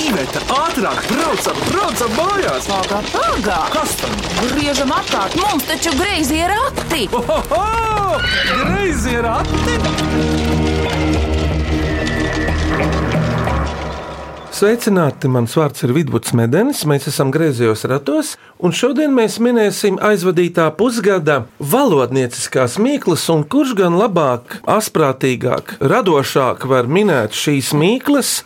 Iveta, ātrāk, braucam, braucam mājās! Pagā, pagā! Kas tam? Griežam apkārt, mums taču greizi ir rati! Ohoho! Greizi ir ati! Sveicināti! Mans vārds ir Vidvuds Medenis. Mēs esam griezījos ratos, un šodien mēs minēsim aizvadītā pusgada valodnieciskās mīklas, un kurš gan labāk, asprātīgāk, radošāk var minēt šīs mīklas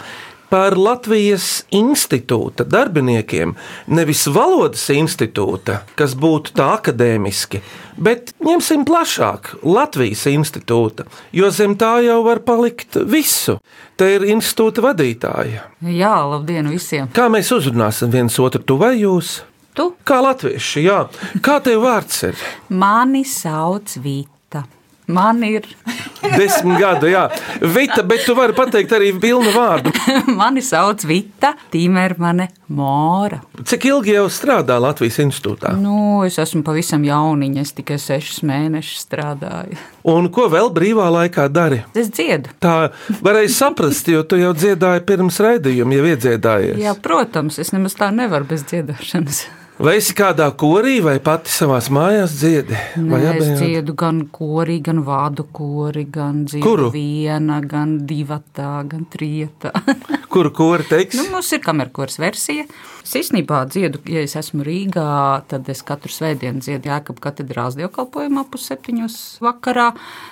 par Latvijas institūta darbiniekiem, nevis valodas institūta, kas būtu tā akadēmiski, bet ņemsim plašāk Latvijas institūta, jo zem tā jau var palikt visu. Te ir institūta vadītāja. Jā, labdien visiem! Kā mēs uzrunāsim viens otru, tu vai jūs? Tu? Kā latvieši, jā. Kā tev vārds ir? Mani sauc Vita. Man ir, Desmit gadu, jā. Vita, bet tu vari pateikt arī pilnu vārdu. mani sauc Vita Timermane Mora. Cik ilgi jau strādā Latvijas institūtā? Nu, es esmu pavisam jauniņa, es tikai sešus mēnešus strādāju. Un ko vēl brīvā laikā dari? Es dziedu. Tā varēja saprast, jo tu jau dziedāji pirms raidījuma, jau iedziedājies. Jā, protams, es nemaz tā nevaru bez dziedāšanas. Vai esi kādā korī vai pati savā mājās dziedi? Vai Nē, es dziedu gan kori, gan vādu kori, gan dziedu Kuru? viena, gan divatā, gan trijotā. Kuru kori teiks? Nu, mums ir kamerkurs versija. Es īstenībā dziedu, ja es esmu Rīgā, tad es katru svētdienu dziedu Jēkabā katedrāls dievkalpojumā pusseptiņos vakarā.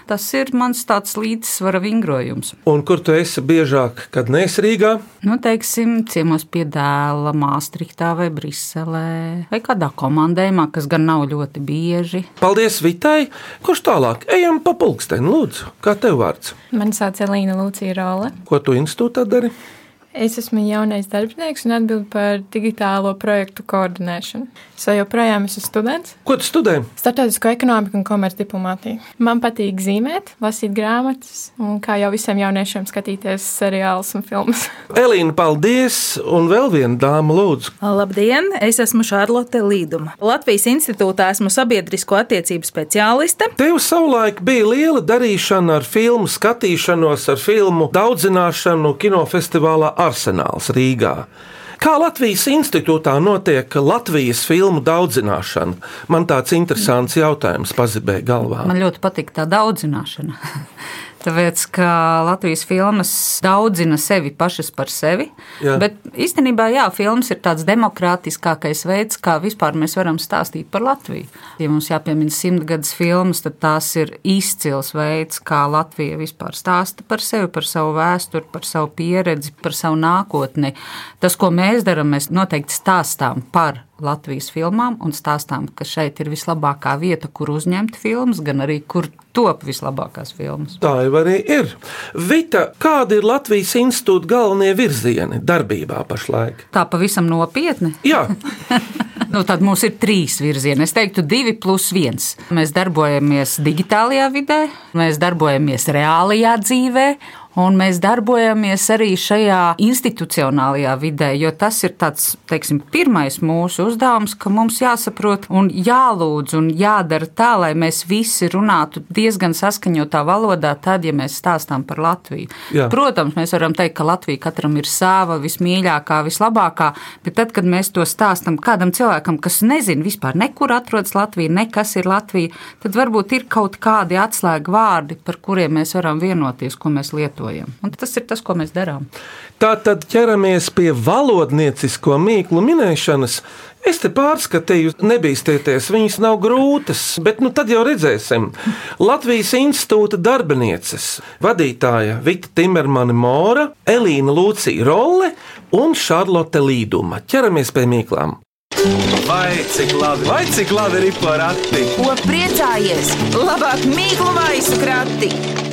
Tas ir mans tāds līdzsvara vingrojums. Un kur tu esi biežāk, kad neesi Rīgā? Nu, teiksim, ciemos pie dēla, Māstriktā vai Briselē, vai kādā komandējumā, kas gan nav ļoti bieži. Paldies Vitai! Kurš tālāk? Ejam pa pulksteni, lūdzu. Kā tev vārds? Mani sauc Elīna Lūcija Rolle. Ko tu institūtā dari? Es esmu jaunais darbinieks un atbildu par digitālo projektu koordinēšanu. Es joprojām esmu students. Ko tu studē? Startautisko ekonomiku un komercdiplomātiju. Man patīk zīmēt, lasīt grāmatas un, kā jau visiem jauniešiem, skatīties seriālus un filmas. Elīna, paldies! Un vēl viena dāma, lūdzu. Labdien! Es esmu Šarlote Līduma. Latvijas institūtā esmu sabiedrisko attiecību speciāliste. Tev savulaik bija liela darīšana ar filmu skatīšanos, ar filmu daudzināšanu kinofestivālā Arsenāls Rīgā. Kā Latvijas institūtā notiek Latvijas filmu daudzināšana? Man tāds interesants jautājums pazibēja galvā. Man ļoti patīk tā daudzināšana. Tāpēc, ka Latvijas filmas daudzina sevi pašas par sevi. Jā. Bet īstenībā, jā, filmas ir tāds demokrātiskākais veids, kā vispār mēs varam stāstīt par Latviju. Ja mums jāpiemina simtgadus filmas, tad tās ir izcils veids, kā Latvija vispār stāsta par sevi, par savu vēsturi, par savu pieredzi, par savu nākotni. Tas, ko mēs darām, mēs noteikti stāstām par Latvijas filmām un stāstām, ka šeit ir vislabākā vieta, kur uzņemt filmas, gan arī kur top vislabākās filmas. Tā jau arī ir. Vita, kādi ir Latvijas institūta galvenie virzieni darbībā pašlaik? Tā pavisam nopietni. Jā, Nu, tad mums ir trīs virzieni. Es teiktu, divi plus viens. Mēs darbojamies digitālajā vidē, mēs darbojamies reālajā dzīvē. Un mēs darbojamies arī šajā institucionālajā vidē, jo tas ir tāds, teiksim, pirmais mūsu uzdevums, ka mums jāsaprot un jālūdz un jādara tā, lai mēs visi runātu diezgan saskaņotā valodā, tad, ja mēs stāstām par Latviju. Jā. Protams, mēs varam teikt, ka Latvija katram ir sava, vismīļākā, vislabākā, bet tad, kad mēs to stāstam kādam cilvēkam, kas nezina vispār, nekur atrodas Latvija, nekas ir Latvija, tad varbūt ir kaut kādi atslēgu vārdi, par kuriem mēs varam vienoties, ko mēs lietojam. Un tas ir tas, ko mēs darām. tā tad ķeramies pie valodniecisko mīklu minēšanas. Es te pārskatīju, nebīsties, viņas nav grūtas, bet nu tad jau redzēsim. Latvijas institūta darbinieces, vadītāja Vita Timermane Mora, Elīna Lūcija Rolle un Šarlote Līduma. Ķeramies pie mīklām. Vai cik labi, vai cik labi ir porakti? Ko priecājies? Labāk mīklu maisu krati!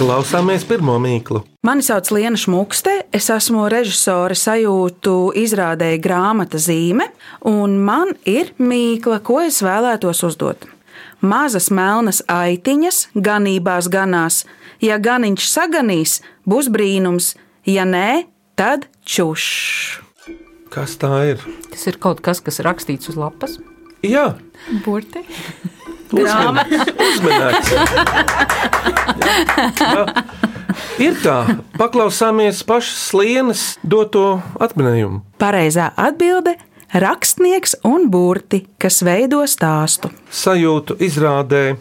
Klausāmies pirmo mīklu. Mani sauc Liena Šmukste, es esmu režisore sajūtu izrādēja grāmata zīme, un man ir mīkla, ko es vēlētos uzdot. Mazas melnas aitiņas ganībās ganās, ja ganiņš saganīs, būs brīnums, ja nē, tad čušs. Kas tā ir? Tas ir kaut kas, kas rakstīts uz lapas. Jā, Burti. Uzmanīgs. Ir tā, paklausāmies pašas slienas doto atminējumu. Pareizā atbilde - rakstnieks un burti, kas veido stāstu. Sajūtu izrādē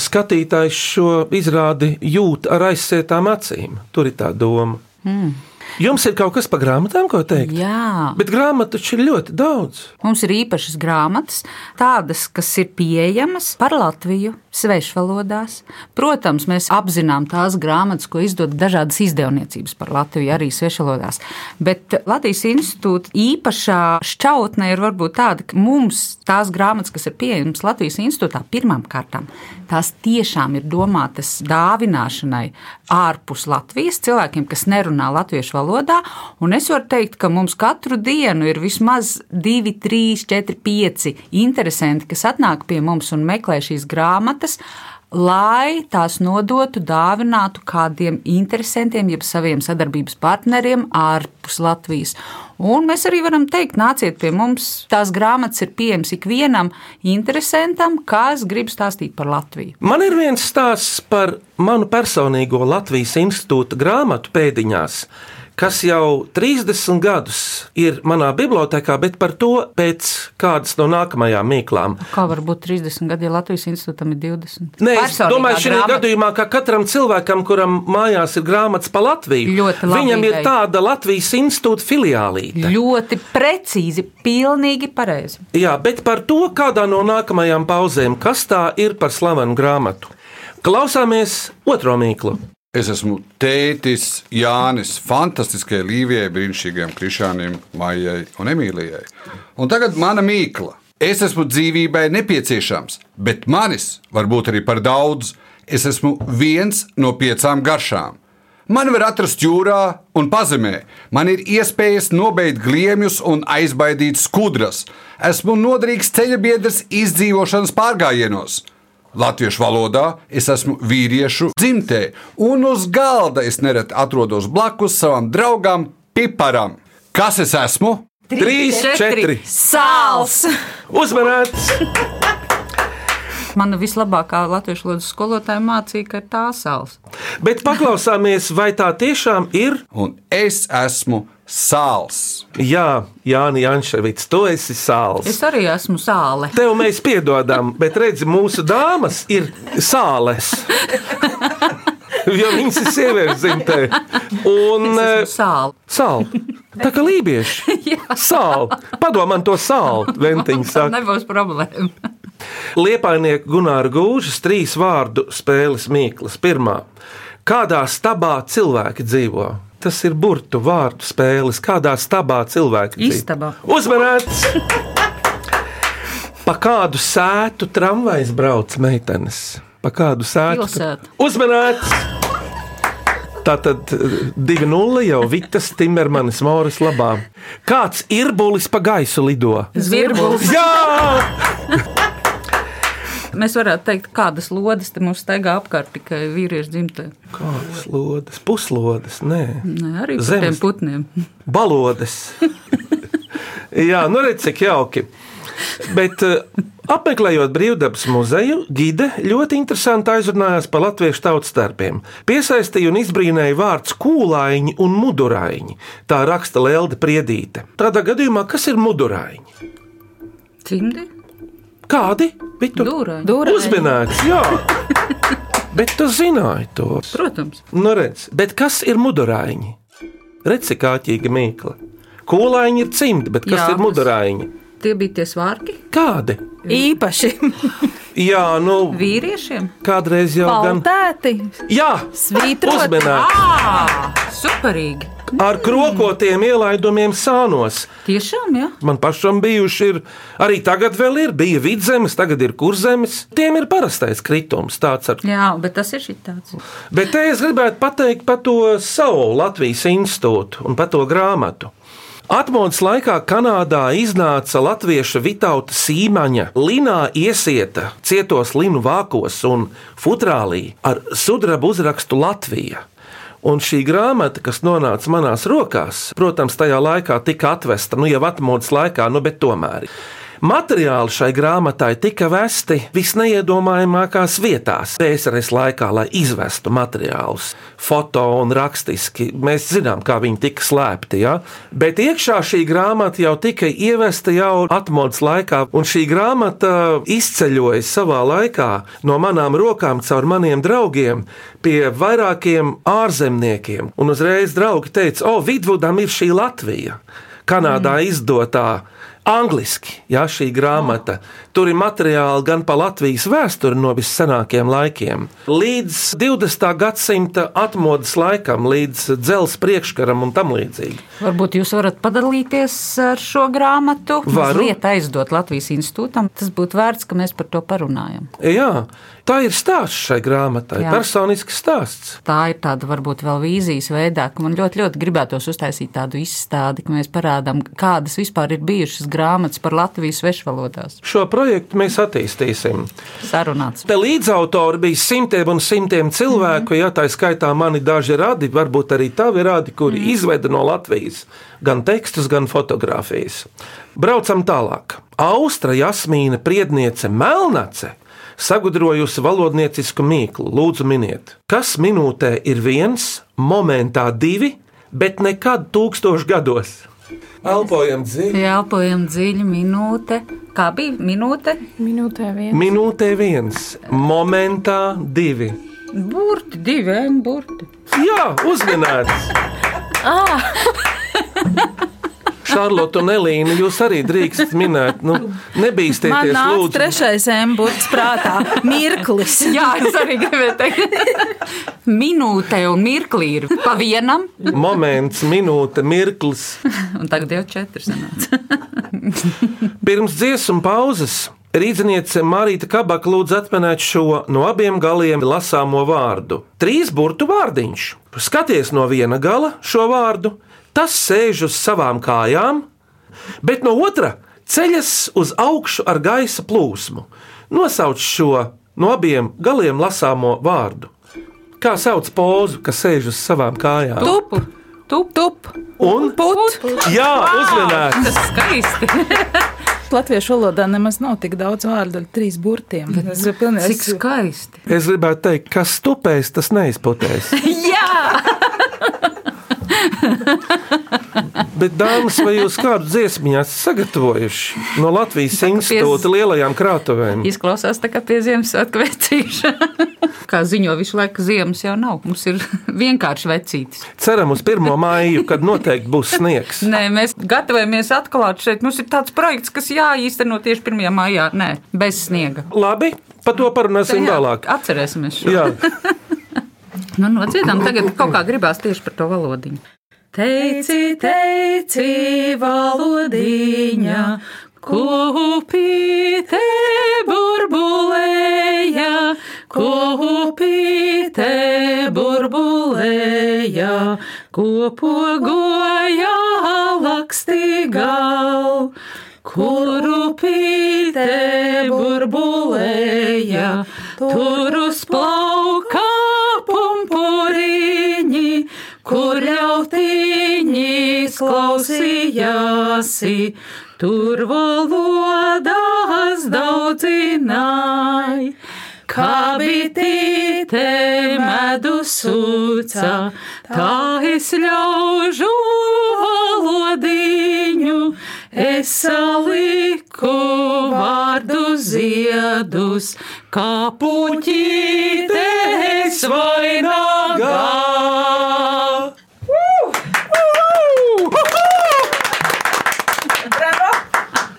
skatītājs šo izrādi jūt ar aizsētām acīm. Tur ir tā doma. Mm. Jums ir kaut kas par grāmatām, ko teikt? Jā. Bet grāmatu taču ir ļoti daudz. Mums ir īpašas grāmatas, tādas, kas ir pieejamas par Latviju, svešvalodās. Protams, mēs apzinām tās grāmatas, ko izdod dažādas izdevniecības par Latviju, arī svešvalodās. Bet Latvijas institūta īpašā šķautne ir varbūt tāda, ka mums tās grāmatas, kas ir pieejamas Latvijas institūtā, pirmām kārtām, tās tiešām ir domātas dāvināšanai ārpus Latvijas cilvēkiem, kas nerunā latviešu valodā. Un es varu teikt, ka mums katru dienu ir vismaz 2, 3, 4, 5 interesanti, kas atnāk pie mums un meklē šīs grāmatas. Lai tās nodotu, dāvinātu kādiem interesantiem, jeb saviem sadarbības partneriem ārpus Latvijas. Un mēs arī varam teikt, nāciet pie mums. Tās grāmatas ir pieejamas ikvienam interesantam, kas grib stāstīt par Latviju. Man ir viens stāsts par manu personīgo Latvijas institūta grāmatu pēdiņās kas jau 30 gadus ir manā bibliotekā, bet par to pēc kādas no nākamajām mīklām. Kā var būt 30 gadi, ja Latvijas institūtam ir 20? Nē, es Personīgā domāju, šajā grāmata. gadījumā, ka katram cilvēkam, kuram mājās ir grāmatas pa Latviju, Ļoti laba viņam ir tāda Latvijas institūta filiālīte. Ļoti precīzi, pilnīgi pareizi. Jā, bet par to kādā no nākamajām pauzēm, kas tā ir par slavenu grāmatu. Klausāmies otro mīklu. Es esmu tētis Jānis, fantastiskajai Līvijai, brīnišķīgajam Krišānam, Maijai un Emīlijai. Un tagad mana mīkla. Es esmu dzīvībai nepieciešams, bet manis var būt arī par daudz. Es esmu viens no piecām garšām. Man var atrast jūrā un pazemē. Man ir iespējas nobeigt gliemjus un aizbaidīt skudras. Esmu noderīgs ceļabiedrs izdzīvošanas pārgājienos. Latviešu valodā es esmu vīriešu dzimtē, un uz galda es nereti atrodos blakus savam draugam Piparam. Kas es esmu? Trīs, četri. Sāls! Uzmanīts! Mana vislabākā latviešu valodas skolotāja mācīja, ka ir tā sāls. Bet paklausāmies, vai tā tiešām ir? Un es esmu sāls. Jā, Jānis Jančevits, tu esi sāls. Es arī esmu sāle. Tev mēs piedodam, bet redzi, mūsu dāmas ir sāles. Jo viņas ir sievietes dzimtē. Un eh, esmu sāle. sāli. Tā kā lībieši. Sāli. Padomā to sāli, Ventiņš saka. nebūs problēma. Liepainieku Gunāra Gūžas trīs vārdu spēles mīklas. Pirmā. Kādā stabā cilvēki dzīvo? Tas ir burtu vārdu spēles. Kādā stabā cilvēki dzīvo? Istabā. Uzmanīts! Pa kādu sētu tramvajs brauc meitenes? Pa kādu sētu? Uzmanīts! Tātad 2-0 jau Vitas Timermanis Moris labā. Kāds ir bulis pa gaisu lido? Zvirbulis. Jā! Mēs varētu teikt, kādas lodes te mums staigā apkārt tikai vīriešu dzimtē. Kādas lodes, puslodes, nē, Nē, arī Zemes. putniem. balodes. Jā, nu redz, cik jauki. Bet eh, apmeklējot brīvdabas muzeju, Gide ļoti interesanti aizrunājās par latviešu tautas starpiem. Piesaistīja un izbrīnēja vārds kūlaiņi un muduraiņi. Tā raksta Lelde Priedīte. Tādā gadījumā, kas ir muduraiņi? Cimdi? Kādi? Vitu? Dūraini. Dūraini. Uzminēts, jā. Bet tu zināji to. Protams. Nu, redz, bet kas ir muduraiņi? Redz, cik āķīga mīkla. Kūlaiņi ir cimdi, bet kas Jā, ir muduraiņi? Tie bija tie svārki Kādi? Īpaši Jā, nu, vīriešiem. kādreiz jau gan. baltēti, Jā, svītroti. uzmanīgi. Superīgi! Ar krokotiem ielaidumiem sānos. Tiešām, jā. Man pašam bijuši ir, arī tagad vēl ir, bija vidzemes, tagad ir kurzemes. Tiem ir parastais kritums, tāds ar Jā, bet tas ir šī tāds. Bet te es gribētu pateikt par to savu Latvijas institūtu un par to grāmatu. Atmodas laikā Kanādā iznāca latvieša Vitauta Sīmaņa Linā iesieta cietos linu vākos un futrālī ar sudraba uzrakstu Latvija. Un šī grāmata, kas nonāca manās rokās, protams, tajā laikā tika atvesta, nu jau atmodas laikā, nu bet tomēr. Materiāli šai grāmatai tika vesti visneiedomājamākās vietās PSRS laikā, lai izvestu materiālus, foto un rakstiski. Mēs zinām, kā viņi tika slēpti, ja? bet iekšā šī grāmata jau tika ievesta jau atmodas laikā, un šī grāmata izceļoja savā laikā no manām rokām caur maniem draugiem pie vairākiem ārzemniekiem. Un uzreiz draugi teica, o, Vidvudam ir šī Latvija. Kanādā mm. izdotā angliski, ja šī grāmata. Tur ir materiāli gan par Latvijas vēsturi no viscenākajiem laikiem, līdz 20. gadsimta atmodas laikam, līdz dzelzceļa priekškaram un tam līdzīgi. Varbūt jūs varat padalīties ar šo grāmatu, mazliet aizdot Latvijas institūtam. Tas būtu vērts, ka mēs par to parunājam. Jā, tā ir stāsts šai grāmatai, Jā. personisks stāsts. Tā ir tāda varbūt vēl vīzijas veidā, ka man ļoti, ļoti gribētos uztaisīt tādu izstādi, ka mēs parādām, kādas vispār ir bijušas grāmatas par Latvijas svešvalodās. Šo projektu mēs attīstīsim. Sarunāts. Te līdzautori bija simtiem un simtiem cilvēku, ja tā skaitā mani daži radi, varbūt arī tavi radi, kuri mm. izveda no Latvijas gan tekstus, gan fotografijas. Braucam tālāk. Austra Jasmīna Priedniece Melnace sagudrojusi valodniecisku mīklu. Lūdzu, miniet, kas minūtē ir viens, momentā divi, bet nekad tūkstoš gados. Elpojam dziļi. Jā, elpojam dziļi, minūte. Kā bija minūte? Minūtē viena. Minūtē viens, momentā divi. Burti, divi burti. Jā, uzminēts. Šarlotu un Elīnu jūs arī drīkstat minēt. Nu, Man nebīsties, nāca lūdzu. trešais embuļs prātā - mirklis. Jā, es arī gribēju teikt. Minūte un mirklī ir pa vienam, Moments, minūte, mirklis. un tagad jau četri sanāca. Pirms dziesmu pauzes rīzniece Marīta Kabaka lūdz atminēt šo no abiem galiem lasāmo vārdu. Trīs burtu vārdiņš. Skaties no viena gala šo vārdu, tas sēž uz savām kājām, bet no otra ceļas uz augšu ar gaisa plūsmu. Nosauc šo no abiem galiem lasāmo vārdu. Kā sauc pozu, kas sēž uz savām kājām? Tup, tup, tup. Un Put. jā, uzmanīts! Tas skaisti. Latviešu valodā nemaz nav tik daudz vārdu ar trīs burtiem. Tas ir pilnīgi Cik skaisti. Es gribētu teikt, kas stupēs, tas neizputēs. Bet, dāmas, vai jūs kādu dziesmu esat sagatavojuši no Latvijas institūta lielajām krātuvēm? Izklausās tā kā pie Ziemassvētku vecīša. kā ziņo visu laiku, ziemas jau nav. Mums ir vienkārši vecītis. Ceram uz 1. māju, kad noteikti būs sniegs. Nē, mēs gatavojamies atklāt šeit. Mums ir tāds projekts, kas jāīsteno tieši 1. maijā. Nē, bez sniega. Labi, par to parunāsim Jā, vēlāk. Atcerēsimies šo. Jā, Nu, nodziedām, tagad kaut kā gribās tieši par to valodiņu. Teici, teici, valodiņa, kupīte burbulēja, kupīte burbulēja, kopogoja lakstīgal. Kuru pīte burbulēja, tur uz pumpuriņi, kur ļautiņi klausījāsi, tur valodas daudzināja. Kā bitīte medu sūca, tā es ļaužu valodiņu, es saliku vārdu ziedus, kā puķītes vainagā.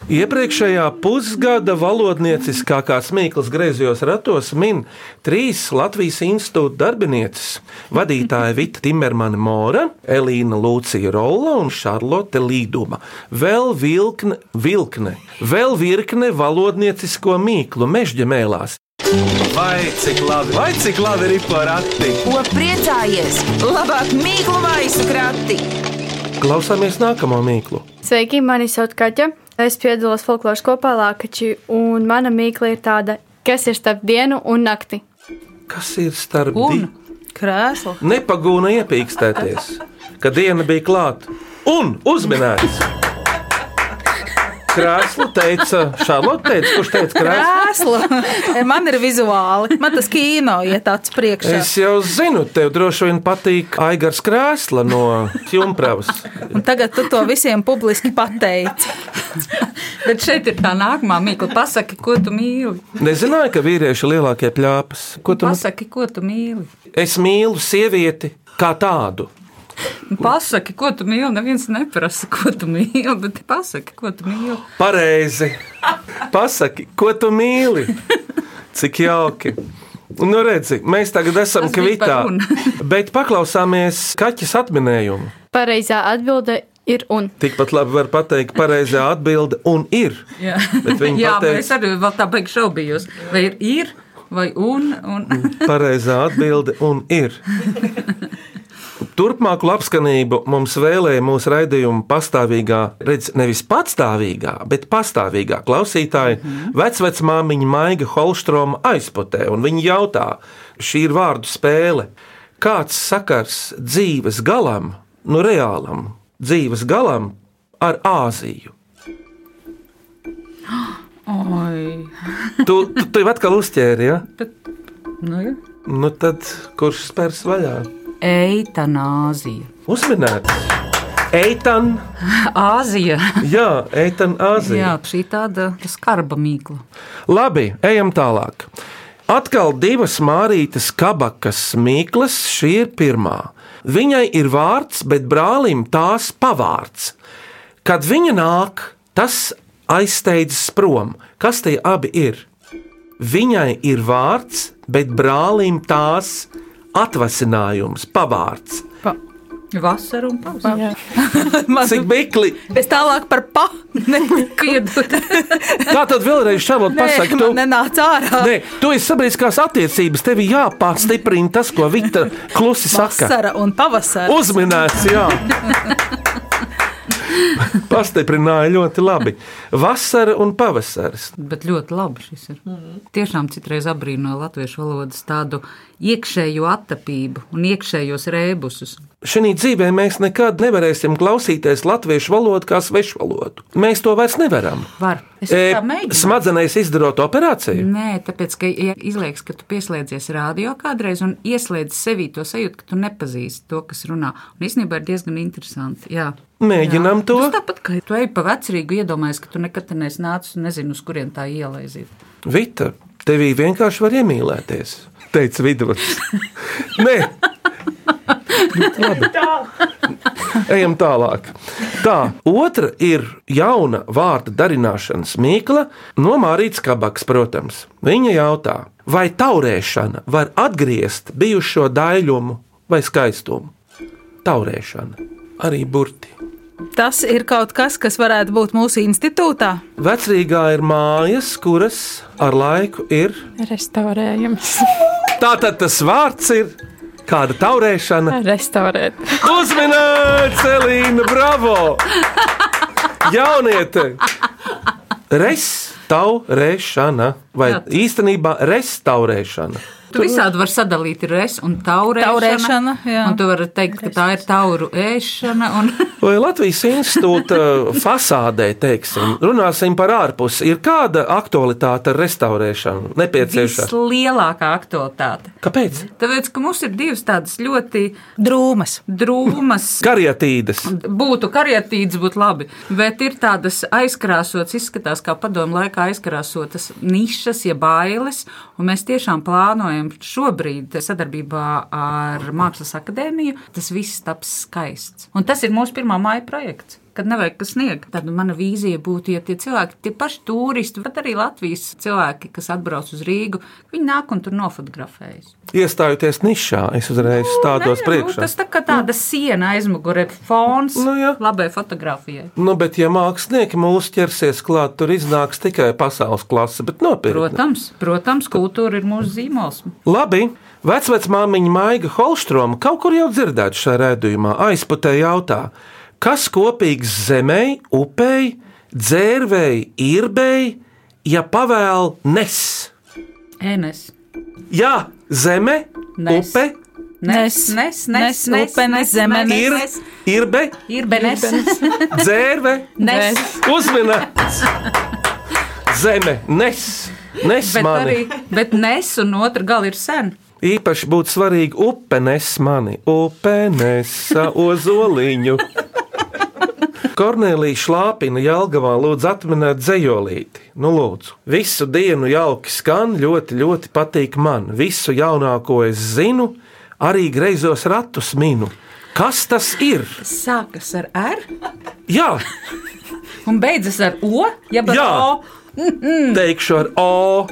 Iepriekšējā pusgada valodnieciskākās mīklas griezos ratos min trīs Latvijas institūta darbinieces - vadītāja Vita Timermana Mora, Elīna Lūcija Rolla un Šarlote Līduma. Vēl vilkne, vilkne, vēl virkne valodniecisko mīklu mežģa mēlās. Vai cik labi, vai cik labi ir porakti? Ko priecājies? Labāk mīklu maisu krati! Klausāmies nākamo mīklu. Sveiki, mani sauc Kaķa. Es piedalos folkloras kopā Lākači, un mana mīkla ir tāda, kas ir starp dienu un nakti. Kas ir starp Un? di- krēsls. Nepagūna iepīkstēties, kad diena bija klāta un uzminēts. Krēslu teica Šarlote, teica, kurš teica krēslu? Krēsla. Man ir vizuāli. Man tas kino iet tāds priekšā. Es jau zinu, tev droši vien patīk Aigars krēsla no Jumpravas. Un tagad tu to visiem publiski pateici. Bet šeit ir tā nākamā mīkla. Pasaki, ko tu mīli. Nezināju, ka vīrieši ir lielākie pļāpas. Ko tu Pasaki, ko tu mīli. Es mīlu sievieti kā tādu. Pasaki, ko tu mīli. Neviens neprasa, ko tu mīli, bet pasaki, ko tu mīli. Pareizi. Pasaki, ko tu mīli? Cik jauki. Nu, redzi, mēs tagad esam kvitā, bet paklausāmies kaķis atminējumu. Pareizā atbilde ir un. Tikpat labi var pateikt, pareizā atbilde un ir. Jā, Jā pateica- bet es arī vēl tā beigšu šaubījos. Vai ir, ir vai un? un. Pareizā atbilde un ir. Turpmāku labskanību mums vēlēja mūsu raidījuma pastāvīgā, redz, nevis patstāvīgā, bet pastāvīgā klausītāja, vecvecmāmiņa Maiga Holstroma aizputē, un viņa jautā, šī ir vārdu spēle, kāds sakars dzīves galam, nu reālam, dzīves galam ar Āziju? Oi. Tu, tu, tu jau atkal uzķēri, ja? Nu, jā. Nu tad kurš spērs vaļā? Eitanāzija. Uzminēts! Eitan, Āzija. jā, Eitan, Āzija. Jā, šī tāda skarba mīkla. Labi, ejam tālāk. Atkal divas mārītes kabakas mīklas, šī ir pirmā. Viņai ir vārds, bet brālim tās pavārds. Kad viņa nāk, tas aizsteidzas prom. Kas tie abi ir? Viņai ir vārds, bet brālim tās atvasinājums, pavārds. Vasara un pavasara. Cik bikli? Es tālāk par pa. Piedod. Tā tad vēlreiz Šarlot pasaka, tu, Man nenāca ārā. Nē, tu esi sabiedriskās attiecības, tev ir jāpārstiprina tas, ko Vita klusi saka. Vasara un pavasara. Uzminēts, jā. Pastiprināja ļoti labi. Vasara un pavasaris. Bet ļoti labi šis ir. Tiešām citreiz abrīnoju latviešu valodas tādu iekšējo attapību un iekšējos rēbusus. Šī dzīvē mēs nekad nevarēsim klausīties latviešu valodu kā svešu valodu. Mēs to vairs nevaram. Var. Es E. Smadzenēs izdarot operāciju. Nē, tāpēc, ka ja izliekas, ka tu pieslēdzies radio kādreiz un ieslēdz sevī to sajūtu, ka tu nepazīsti to, kas runā. Un īstenībā ir diezgan interesanti. Jā. Mēģinām to. Tas tāpat, kā tu ej pa vecrīgu, iedomājies, ka tu nekad neesi nācis un nezini, uz kurien tā iela aiziet. Vita, tevī vienkārši var iemīlēties. Teica Vidvuds. Nē, Labi. Ejam tālāk. Tā, otra ir jauna vārda darināšanas mīkla no Mārītas Kabaks, protams. Viņa jautā, vai taurēšana var atgriezt bijušo daļumu vai skaistumu? Taurēšana, arī burti. Tas ir kaut kas, kas varētu būt mūsu institūtā. Vecrīgā ir mājas, kuras ar laiku ir. Restaurējams. Tātad tas vārds ir kāda taurēšana. Restaurēt. Uzminēts, Elīna, bravo! Jauniete! Restaurēšana vai Jā. īstenībā restaurēšana. Tu visādi vari sadalīt res un taurēšana. Taurēšana, un tu vari teikt, ka tā ir tauru ēšana. Un... Vai Latvijas institūta fasādē, teiksim, runāsim par ārpusi, ir kāda aktualitāte ar restaurēšanu nepieciešama? Vislielākā aktualitāte. Kāpēc? Tāpēc, ka mums ir divas tādas ļoti Drūmas. drūmas. Karietīdas. Būtu karietīts, būtu labi, bet ir tādas aizkrāsotas, izskatās kā padomu laikā aizkrāsotas nišas, ja bailes, un mēs tiešām plānojam šobrīd sadarbībā ar Mākslas akadēmiju, tas viss taps skaists. Un tas ir mūsu pirmā māja projekts. Kad nevajag kas sniegt, tad mana vīzija būtu, ja tie cilvēki, tie paši turisti, bet arī Latvijas cilvēki, kas atbrauc uz Rīgu, viņi nāk un tur nofotografējas. Iestājoties nišā, es uzreiz stādos Nē, nu, priekšā. tas tā kā tāda siena aizmugurē, fons Nu, jā. labai fotografijai. Nu, bet, ja mākslinieki mūs ķersies klāt, tur iznāks tikai pasaules klase, bet nopietni. Protams, protams, kultūra ir mūsu zīmols. Labi, vecmāmiņa Maiga Holstroma kaut kur jau dzirdēta šajā redzējumā, aizputē jautā, kas kopīgs zemei, upei, dzērvēji, irbēji, ja pavēl nes? Enes, Jā, zeme, Nes. upe, nes, nes, nes, nes, upe, nes, zeme, nes. Ir, nes, irbe, ir benes, dzērve, nes. uzmanīts. Zeme, nes, nes Bet mani. arī, bet nes un otra gala ir sen. Īpaši būtu svarīgi upe nes mani, upe nesa ozoliņu. Kornelija Šlāpina Jālgavā lūdzu atminēt dzējolīti. Nu, lūdzu, visu dienu jauki skan, ļoti, ļoti patīk man. Visu jaunāko es zinu, arī greizos ratus minu. Kas tas ir? Sākas ar R Jā, un beidzas ar O. Ja ar Jā. O teikšu ar O.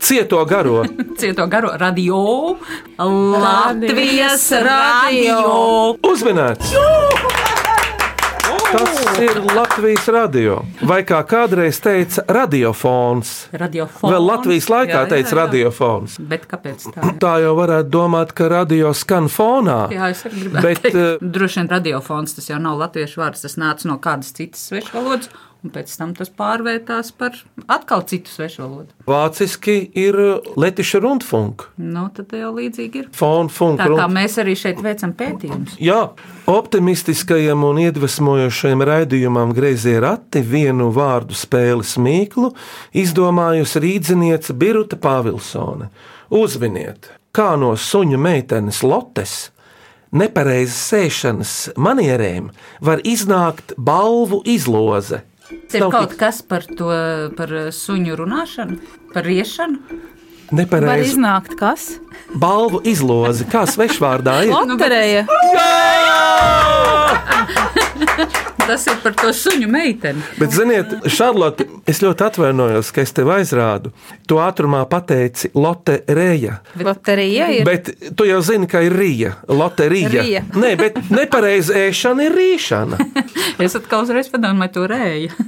Cieto garo. cieto garo radio, Latvijas radio. Uzminēts! Tas ir Latvijas radio. Vai kā kādreiz teica, radiofons. Radiofons. Vēl Latvijas laikā Jā, jā, teica jā. radiofons. Bet kāpēc tā? Tā jau varētu domāt, ka radio skan fonā. Jā, es arī gribēju Bet, teikt. eh, Droši vien radiofons tas jau nav latviešu vārds, tas nāca no kādas citas svešvalodas, un pēc tam tas pārvērtās par atkal citu svešvalodu. Vāciski ir Latvijas rundfunk. Nu, tad jau līdzīgi ir. Fon, funk, Tā kā rund- mēs arī šeit veicam pētījumus. Jā, optimistiskajam un iedvesmojošajam raidījumam Greizie rati vienu vārdu spēles mīklu izdomājusi rīdziniece Birta Pāvilsone. Uzviniet, kā no suņa meitenes Lotes nepareizas sēšanas manierēm var iznākt balvu izloze. Ir Nav kaut tik- kas par to, par suņu runāšanu, par riešanu. Var Nepareizi iznākt kas? balvu izloze, kā svešvārdā ir. Lotereja. Tas ir par to suņu meiteni. Bet, ziniet, Šarlote, es ļoti atvainojos, ka es tev aizrādu. Tu ātrumā pateici loterija. Loterija ir. Bet tu jau zini, ka ir rīja, loterija. Rija. Nē, bet nepareizi ēšana ir rīšana. Es atkal uzreiz padomāju, to rēju.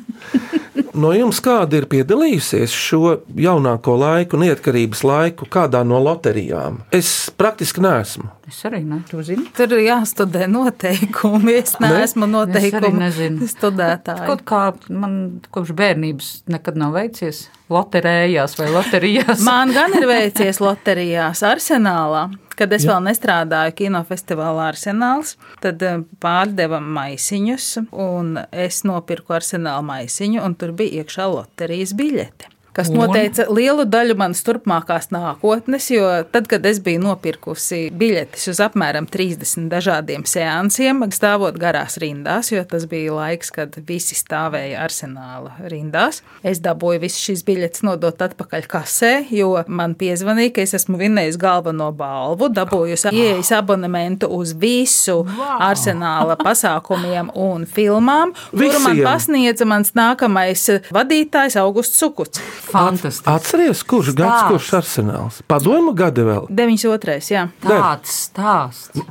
No jums kāda ir piedalījusies šo jaunāko laiku, neatkarības laiku, kādā no loterijām? Es praktiski neesmu. Es arī ne, tu zini. Tur ir jāstudē noteikumi. Es neesmu Es arī noteikumu nezinu. studētāja. Kaut kā man kopš bērnības nekad nav veicies loterējās vai loterijās. Man gan ir veicies loterijās, arsenālā. Kad es vēl nestrādāju kinofestivālā Arsenāls, tad eh, pārdeva maisiņus, un es nopirku arsenāla maisiņu, un tur bija iekšā loterijas biļete. Kas Un? noteica lielu daļu manas turpmākās nākotnes, jo tad, kad es biju nopirkusi biļetes uz apmēram 30 dažādiem seansiem, stāvot garās rindās, jo tas bija laiks, kad visi stāvēja arsenāla rindās, es dabūju visas šīs biļetes nodot atpakaļ kasē, jo man piezvanīja, ka es esmu vinnējis galveno balvu, dabūjusi ieejas abonementu uz visu arsenāla pasākumiem un filmām, kuru man Visiem? pasniedza mans nākamais vadītājs Augusts Sukuts. Fantastiski. Atceries, kurš gads, Stāsts. kurš arsenāls? Padomu gadi vēl. 92. jā. Tāds stāsts.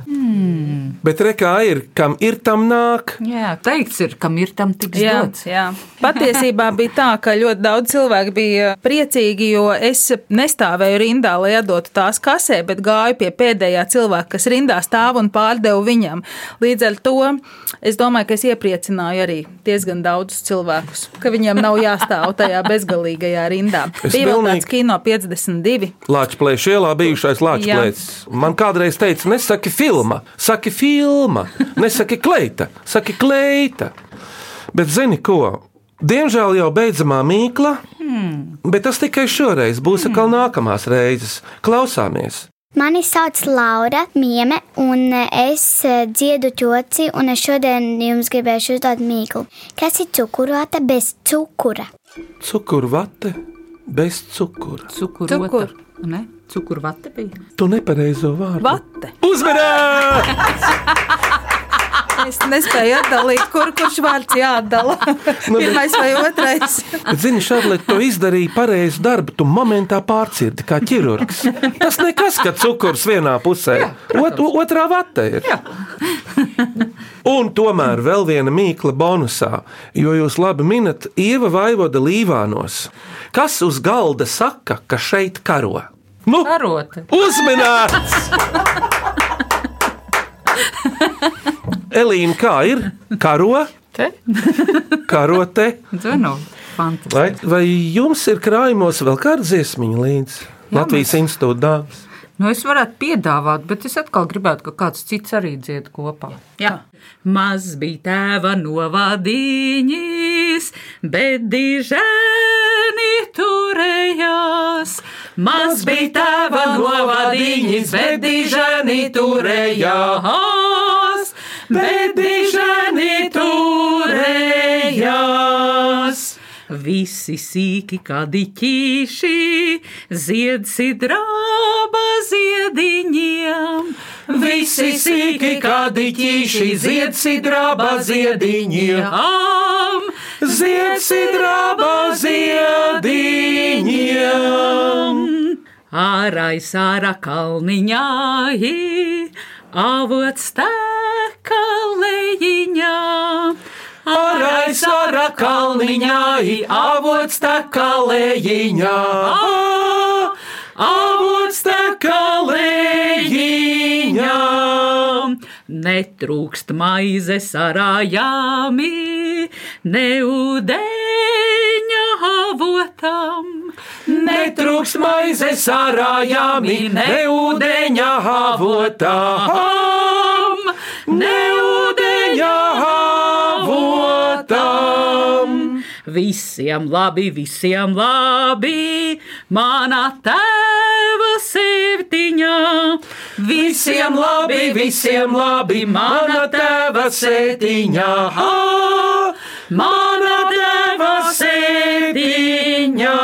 Bet rekā ir, kam ir tam nāk. Jā, teikts ir, kam ir tam tiks Jā, dots. jā. Patiesībā bija tā, ka ļoti daudz cilvēku bija priecīgi, jo es nestāvēju rindā, lai atdotu tās kasē, bet gāju pie pēdējā cilvēka, kas rindā stāv un pārdevu viņam. Līdz ar to es domāju, ka es iepriecināju arī diezgan daudzus cilvēkus, ka viņiem nav jāstāv tajā bezgalīgajā rindā. Es bija vēl pilnīgi- tāds kino 52. Lāčplēša ielā bijušais Lāčplēcis. Man kādreiz teica, nesaki filma, saki filma, nesaki kleita, saki kleita. Bet zini ko? Diemžēl jau beidzamā mīkla, hmm. bet tas tikai šoreiz būs atkal nākamās reizes. Klausāmies! Mani sauc Laura Mieme, un es eh, dziedu ķoci, un es šodien jums gribēšu uzdot mīklu. Kas ir cukurvāta bez cukura? Cukurvate bez cukura. Cukur, Cukur. Ne? Cukur vate bija. Tu nepareizo vārdu. Vate. Uzmanīgi! Es nespēju atdalīt, kur, kurš vārds jāatdala. Pirmais vai otrais. Zini, Šarlot, tu izdarīji pareizu darbu. Tu momentā pārcirdi kā ķirurgs. Tas nekas, ka cukurs vienā pusē, ot, otrā vatē ir. Un tomēr vēl viena mīkla bonusā, jo jūs labi minat Ieva Vaivoda Līvānos. Kas uz galda saka, ka šeit karo? Nu, Karote. uzmanīts! Elīna, kā ir? Karo, Te? karote. Zvenu. Fantastiski. Vai, vai jums ir krājumos vēl kāda dziesmiņa līdzi Latvijas institūta dāmas? Nu, es varētu piedāvāt, bet es atkal gribētu, ka kāds cits arī dzied kopā. Jā. Maz bija tēva novadiņas, bet dižēni turējās. Maz bija tēva novadiņas, bet dižēni turējās. Bet dižēni turējās. Visi sīki kā diķīši, ziedsi drāba ziediņiem. Visi sīki kā diķīši, ziedsi drāba ziediņiem. Ziedsi drāba ziediņiem. Ārais ārā kalniņā, avots teka lejiņā. Arais ārā kalniņā, avots teka lejiņā. Avots teka lejiņā. Netrūkst maizes arājāmi, ne ūdeņa avotam. Netrūkst maizes arājāmi, ne ūdeņa avotam. Ne ūdeņa avotam. Visiem labi, visiem labi, manā tēva sirdiņā. Visiem labi, visiem labi, manā tēva sirdiņā. Manā tēva sirdiņā.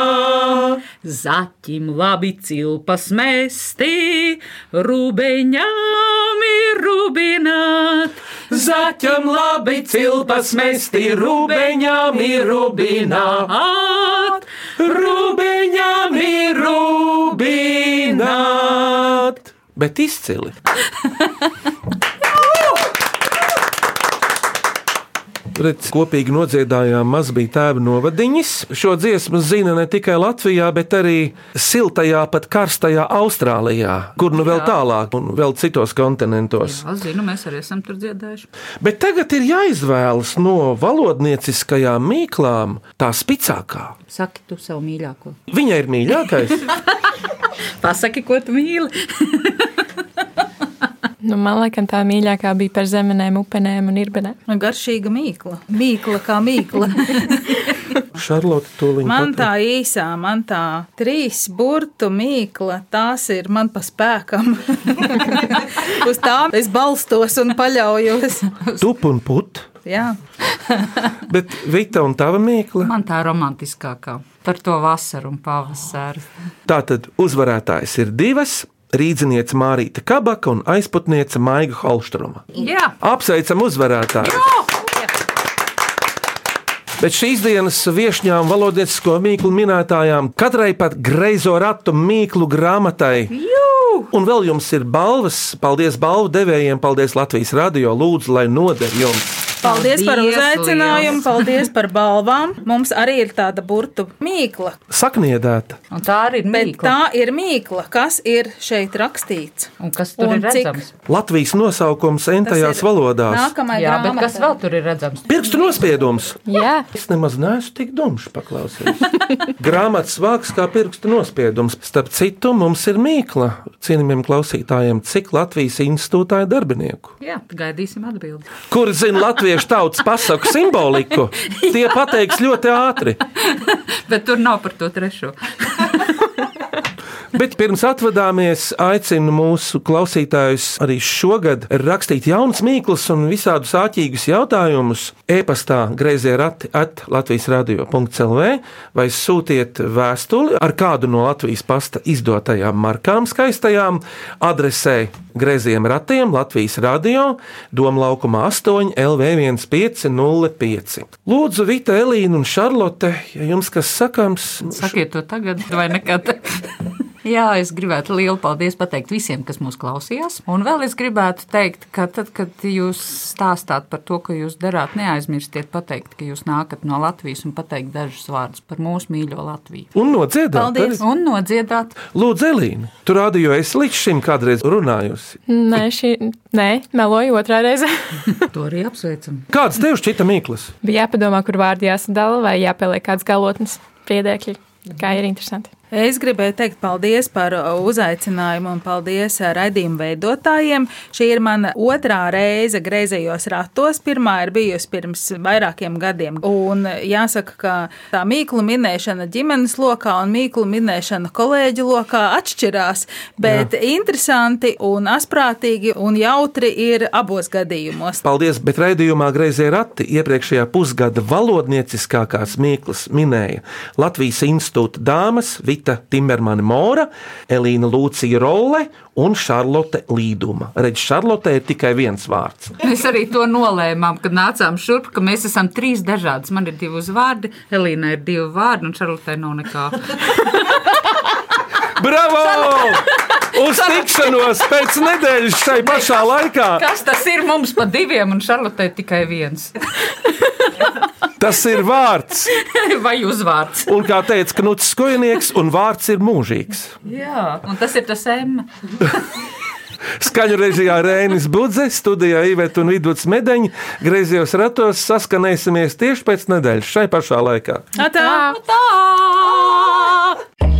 Zaķim labi cilpas mesti, rubeņām ir rubināt. Zaķam labi cilpas mesti, rubeņām ir rubināt. Rubeņām ir rubināt. Bet izcili. Redz, kopīgi nodziedājām maz bija tēva novadiņas. Šo dziesmu zina ne tikai Latvijā, bet arī siltajā, pat karstajā Austrālijā, kur nu vēl Jā. tālāk un vēl citos kontinentos. Jā, zinu, mēs arī esam tur dziedājuši. Bet tagad ir jāizvēlas no valodnieciskajām mīklām tā spicākā. Saki tu savu mīļāko. Viņa ir mīļākais. Pasaki, ko tu mīli. Nu, man liekas, tā mīļākā bija par zemenēm, upenēm un irbenēm. Garšīga mīkla. Mīkla kā mīkla. Šarlote tūlīt. Man pat- tā īsā, man tā trīs burtu mīkla, tās ir man pa spēkam. Uz tām es balstos un paļaujos. Tup un put. Jā. Bet Vita un tava mīkla. Man tā romantiskākā par to vasaru un pavasaru. Tātad uzvarētājs ir divas. Rīdziniece Mārīta Kabaka un aizputniece Maiga Holstroma. Jā, Apsveicam uzvarētāju! Bet šīs dienas viesņām, valodniecisko mīklu minētājām, katrai pat greizo ratu mīklu grāmatai. Un vēl jums ir balvas. Paldies balvu devējiem, paldies Latvijas radio. Lūdzu, lai noder jums. Paldies par Paldies uzaicinājumu, liels. paldies par balvām. Mums arī ir tāda burtu mīkla. Sakniedēta. un tā arī ir Bet mīkla. tā ir mīkla, kas ir šeit rakstīts. Un kas tur Un ir cik? redzams? Latvijas nosaukums entajās valodās. Nākamā Jā, bet kas vēl tur ir redzams? Pirkstu nospiedums. Jā, Es nemaz neesmu tik dumšs, paklausīties. Grāmatas vāks kā pirkstu nospiedums. Starp citu, mums ir mīkla cienījamiem klausītājiem, cik Latvijas institūtā ir darbinieku. Jā, gaidīsim atbildi. Kuri zina latviešu tautas pasaku simboliku, tie pateiks ļoti ātri. Bet tur nav par to trešo. Bet pirms atvadāmies, aicinu mūsu klausītājus arī šogad rakstīt jaunas mīklas un visādus āķīgus jautājumus e-pastā grazē rati at Latvijas radio.clv vai sūtiet vēstuli ar kādu no Latvijas pasta izdotajām markām skaistajām adresē Grēziem ratiem Latvijas radio Doma laukumā 8 LV1505. Lūdzu, Vita, Elīna un Šarlote, ja jums kas sakāms, Sakiet to tagad, vai nekad? Jā, es gribētu lielu paldies pateikt visiem, kas mūs klausījās. Un vēl es gribētu teikt, ka tad, kad jūs stāstāt par to, ko jūs darāt, neaizmirstiet pateikt, ka jūs nākat no Latvijas un pateikt dažus vārdus par mūsu mīļo Latviju. un nodziedāt. Paldies. arī. Un nodziedāt, Lūdzu, Elīna, tu rādīji, es līdz šim kādreiz runājusi. nē, šī, nē, meloju otrā reize. to arī apsveicam. Kāds tev šķita mīklas? Bija jāpadomā, kur vārdi jāsadala vai jāpieliek kāds galotnes priedēkļi. Kā ir interesanti. Es gribēju teikt paldies par uzaicinājumu un paldies raidījumu veidotājiem. Šī ir mana otrā reize greizējos ratos. Pirmā ir bijusi pirms vairākiem gadiem. Un jāsaka, ka tā mīklu minēšana ģimenes lokā un mīklu minēšana kolēģu lokā atšķirās, bet Jā. interesanti un asprātīgi un jautri ir abos gadījumos. Paldies, bet raidījumā Greizie rati iepriekšējā pusgada valodnieciskākās mīklas minēja Latvijas institūta dāmas Vita Timermane Mora, Elīna Lūcija Rolle un Šarlote Līduma. Redz, Šarlote ir tikai viens vārds. Mēs arī to nolēmām, kad nācām šurp, ka mēs esam trīs dažādas. Man ir divi uzvārdi, Elīna ir divi vārdi un Šarlotē nav nekā. Bravo! Uz tikšanos pēc nedēļas šai pašā laikā. Kas tas ir mums pa diviem un Šarlotē tikai viens? Tas ir vārds. Vai uzvārds? Un kā teica Knuts Skojnieks, un vārds ir mūžīgs. Jā, un tas ir tas M. Skaņu režijā Rēnis Budze, studijā Iveta un Vidvuds Medeņi. Griezījos ratos saskanēsimies tieši pēc nedēļas šai pašā laikā. Tā! Tā!